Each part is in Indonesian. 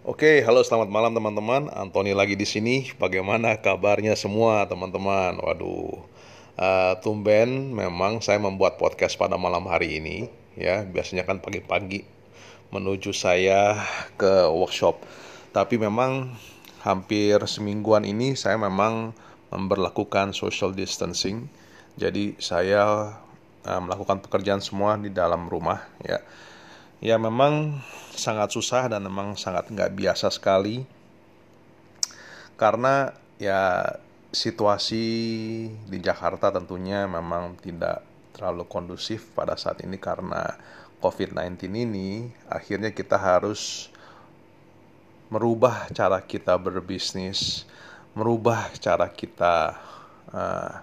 Oke, halo selamat malam teman-teman. Antoni lagi di sini. Bagaimana kabarnya semua teman-teman? Waduh, uh, tumben memang saya membuat podcast pada malam hari ini. Ya, biasanya kan pagi-pagi menuju saya ke workshop. Tapi memang hampir semingguan ini saya memang memperlakukan social distancing. Jadi saya uh, melakukan pekerjaan semua di dalam rumah ya ya memang sangat susah dan memang sangat nggak biasa sekali. Karena ya situasi di Jakarta tentunya memang tidak terlalu kondusif pada saat ini karena COVID-19 ini. Akhirnya kita harus merubah cara kita berbisnis, merubah cara kita uh,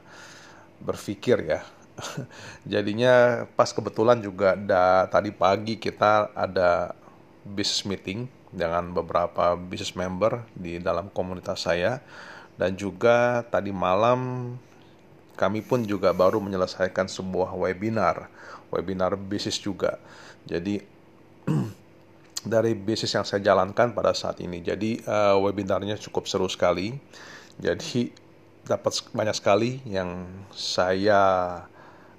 berpikir ya jadinya pas kebetulan juga da, tadi pagi kita ada business meeting dengan beberapa business member di dalam komunitas saya. Dan juga tadi malam kami pun juga baru menyelesaikan sebuah webinar webinar bisnis juga. Jadi dari bisnis yang saya jalankan pada saat ini. Jadi uh, webinarnya cukup seru sekali. Jadi dapat banyak sekali yang saya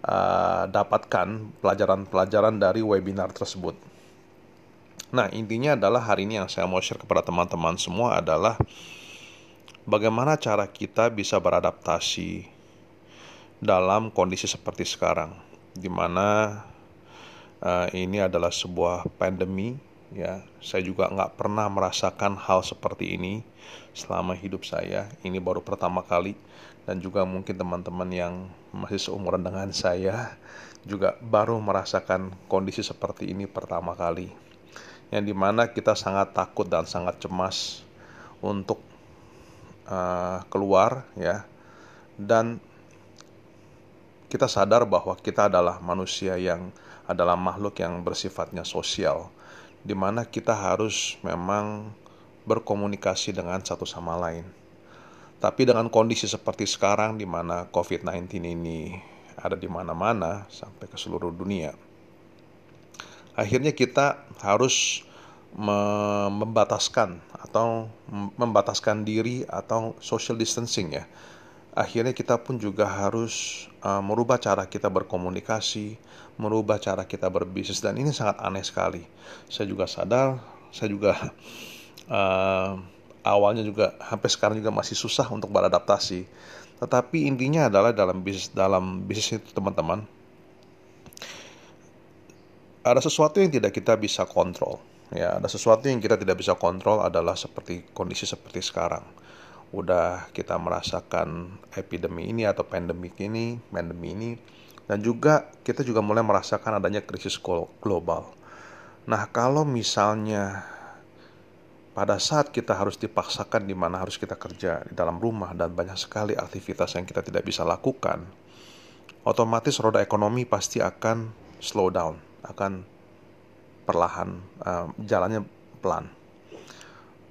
uh, dapatkan pelajaran-pelajaran dari webinar tersebut. Nah, intinya adalah hari ini yang saya mau share kepada teman-teman semua adalah bagaimana cara kita bisa beradaptasi dalam kondisi seperti sekarang, di mana uh, ini adalah sebuah pandemi. Ya, saya juga nggak pernah merasakan hal seperti ini selama hidup saya. Ini baru pertama kali. Dan juga mungkin teman-teman yang masih seumuran dengan saya juga baru merasakan kondisi seperti ini pertama kali. Yang di mana kita sangat takut dan sangat cemas untuk uh, keluar ya. Dan kita sadar bahwa kita adalah manusia yang adalah makhluk yang bersifatnya sosial di mana kita harus memang berkomunikasi dengan satu sama lain tapi dengan kondisi seperti sekarang di mana COVID-19 ini ada di mana-mana sampai ke seluruh dunia. Akhirnya kita harus membataskan atau membataskan diri atau social distancing ya. Akhirnya kita pun juga harus uh, merubah cara kita berkomunikasi, merubah cara kita berbisnis dan ini sangat aneh sekali. Saya juga sadar, saya juga uh, awalnya juga sampai sekarang juga masih susah untuk beradaptasi. Tetapi intinya adalah dalam bisnis dalam bisnis itu teman-teman ada sesuatu yang tidak kita bisa kontrol. Ya, ada sesuatu yang kita tidak bisa kontrol adalah seperti kondisi seperti sekarang. Udah kita merasakan epidemi ini atau pandemik ini, pandemi ini dan juga kita juga mulai merasakan adanya krisis global. Nah, kalau misalnya pada saat kita harus dipaksakan di mana harus kita kerja di dalam rumah dan banyak sekali aktivitas yang kita tidak bisa lakukan, otomatis roda ekonomi pasti akan slow down, akan perlahan uh, jalannya pelan.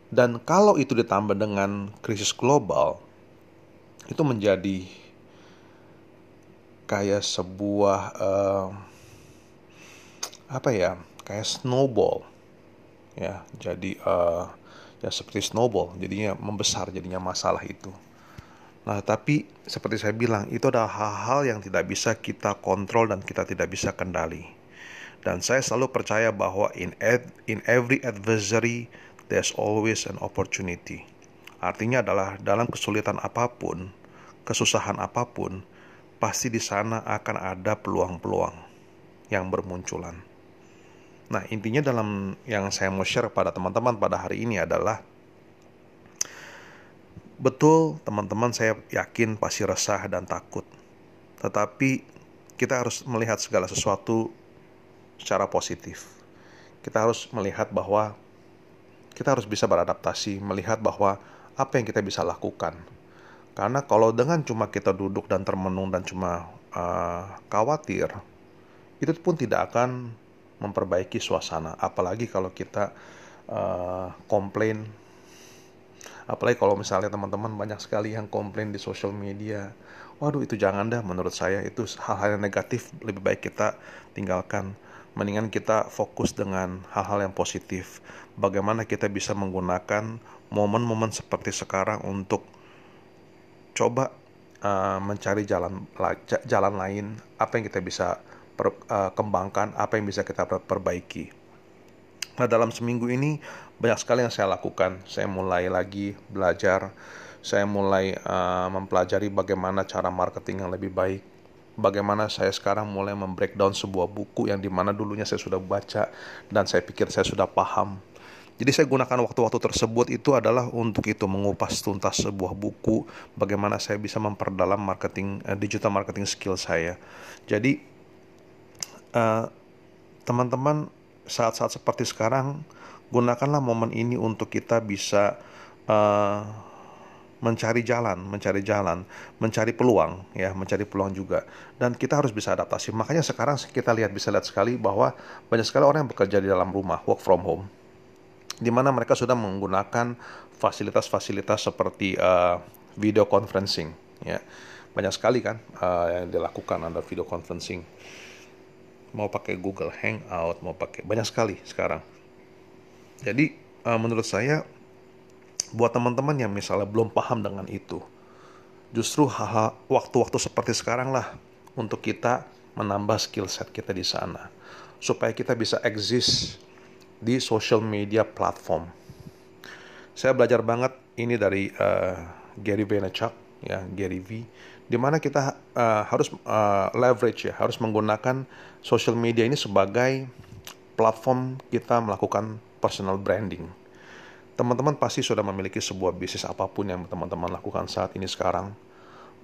Dan kalau itu ditambah dengan krisis global, itu menjadi kayak sebuah uh, apa ya, kayak snowball. Ya jadi uh, ya seperti snowball jadinya membesar jadinya masalah itu. Nah tapi seperti saya bilang itu adalah hal-hal yang tidak bisa kita kontrol dan kita tidak bisa kendali. Dan saya selalu percaya bahwa in ed, in every adversary there's always an opportunity artinya adalah dalam kesulitan apa pun kesusahan apa pun pasti di sana akan ada peluang-peluang yang bermunculan Nah, intinya dalam yang saya mau share pada teman-teman pada hari ini adalah betul teman-teman saya yakin pasti resah dan takut. Tetapi kita harus melihat segala sesuatu secara positif. Kita harus melihat bahwa kita harus bisa beradaptasi, melihat bahwa apa yang kita bisa lakukan. Karena kalau dengan cuma kita duduk dan termenung dan cuma uh, khawatir, itu pun tidak akan memperbaiki suasana. Apalagi kalau kita uh, komplain. Apalagi kalau misalnya teman-teman banyak sekali yang komplain di sosial media waduh itu jangan dah menurut saya itu hal-hal yang negatif lebih baik kita tinggalkan mendingan kita fokus dengan hal-hal yang positif. Bagaimana kita bisa menggunakan momen-momen seperti sekarang untuk coba uh, mencari jalan jalan lain, apa yang kita bisa per, uh, kembangkan, apa yang bisa kita perbaiki. Nah, dalam seminggu ini banyak sekali yang saya lakukan. Saya mulai lagi belajar, saya mulai uh, mempelajari bagaimana cara marketing yang lebih baik, bagaimana saya sekarang mulai membreakdown sebuah buku yang di mana dulunya saya sudah baca dan saya pikir saya sudah paham. Jadi saya gunakan waktu-waktu tersebut itu adalah untuk itu mengupas tuntas sebuah buku, bagaimana saya bisa memperdalam marketing uh, digital marketing skill saya. Jadi uh, teman-teman saat-saat seperti sekarang gunakanlah momen ini untuk kita bisa uh, mencari jalan, mencari jalan, mencari peluang, ya, mencari peluang juga. Dan kita harus bisa adaptasi. Makanya sekarang kita lihat bisa lihat sekali bahwa banyak sekali orang yang bekerja di dalam rumah, work from home, di mana mereka sudah menggunakan fasilitas-fasilitas seperti uh, video conferencing, ya. Banyak sekali kan uh, yang dilakukan under video conferencing. Mau pakai Google Hangout, mau pakai banyak sekali sekarang. Jadi uh, menurut saya buat teman-teman yang misalnya belum paham dengan itu, justru waktu-waktu seperti sekarang lah untuk kita menambah skill set kita di sana. Supaya kita bisa exist di social media platform. Saya belajar banget ini dari uh, Gary Vaynerchuk ya Gary V. Di mana kita uh, harus uh, leverage ya harus menggunakan social media ini sebagai platform kita melakukan personal branding Teman-teman pasti sudah memiliki sebuah bisnis apa pun yang teman-teman lakukan saat ini sekarang.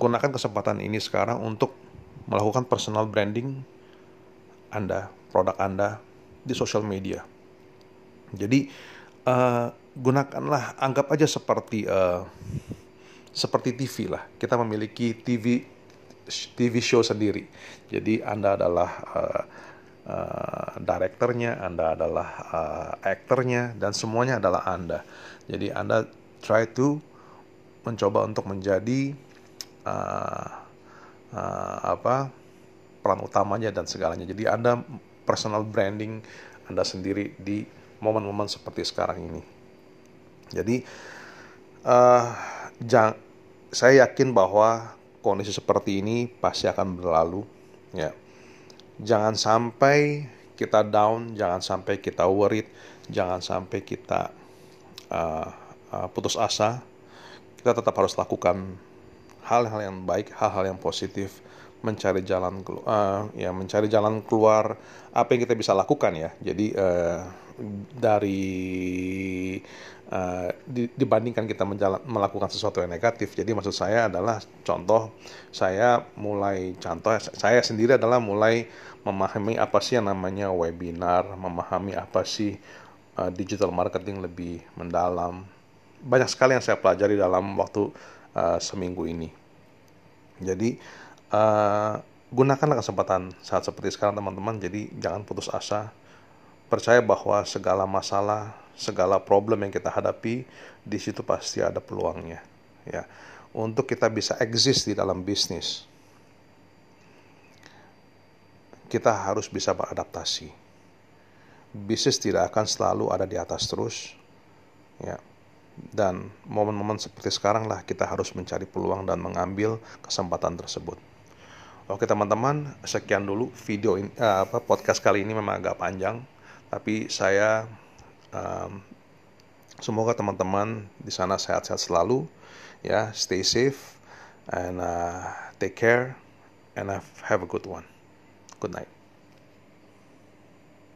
Gunakan kesempatan ini sekarang untuk melakukan personal branding Anda, produk Anda di sosial media. Jadi uh, gunakanlah, anggap aja seperti uh, seperti TV lah. Kita memiliki TV TV show sendiri. Jadi Anda adalah uh, direkturnya, Anda adalah uh, aktornya, dan semuanya adalah Anda. Jadi Anda try to mencoba untuk menjadi uh, uh, apa peran utamanya dan segalanya. Jadi Anda personal branding Anda sendiri di momen-momen seperti sekarang ini. Jadi uh, jang, saya yakin bahwa kondisi seperti ini pasti akan berlalu. Ya, jangan sampai kita down, jangan sampai kita worried, jangan sampai kita uh, uh, putus asa. Kita tetap harus lakukan hal-hal yang baik, hal-hal yang positif, mencari jalan uh, ya mencari jalan keluar apa yang kita bisa lakukan ya. Jadi uh, dari uh, di, dibandingkan kita menjalan, melakukan sesuatu yang negatif. Jadi maksud saya adalah contoh saya mulai contoh saya sendiri adalah mulai memahami apa sih yang namanya webinar, memahami apa sih uh, digital marketing lebih mendalam. Banyak sekali yang saya pelajari dalam waktu uh, seminggu ini. Jadi uh, gunakanlah kesempatan saat seperti sekarang teman-teman. Jadi jangan putus asa percaya bahwa segala masalah, segala problem yang kita hadapi di situ pasti ada peluangnya, ya. Untuk kita bisa exist di dalam bisnis, kita harus bisa beradaptasi. Bisnis tidak akan selalu ada di atas terus, ya. Dan momen-momen seperti sekarang lah kita harus mencari peluang dan mengambil kesempatan tersebut. Oke teman-teman, sekian dulu video ini, uh, apa podcast kali ini memang agak panjang tapi saya um, semoga teman-teman di sana sehat-sehat selalu ya stay safe and uh, take care and have a good one. Good night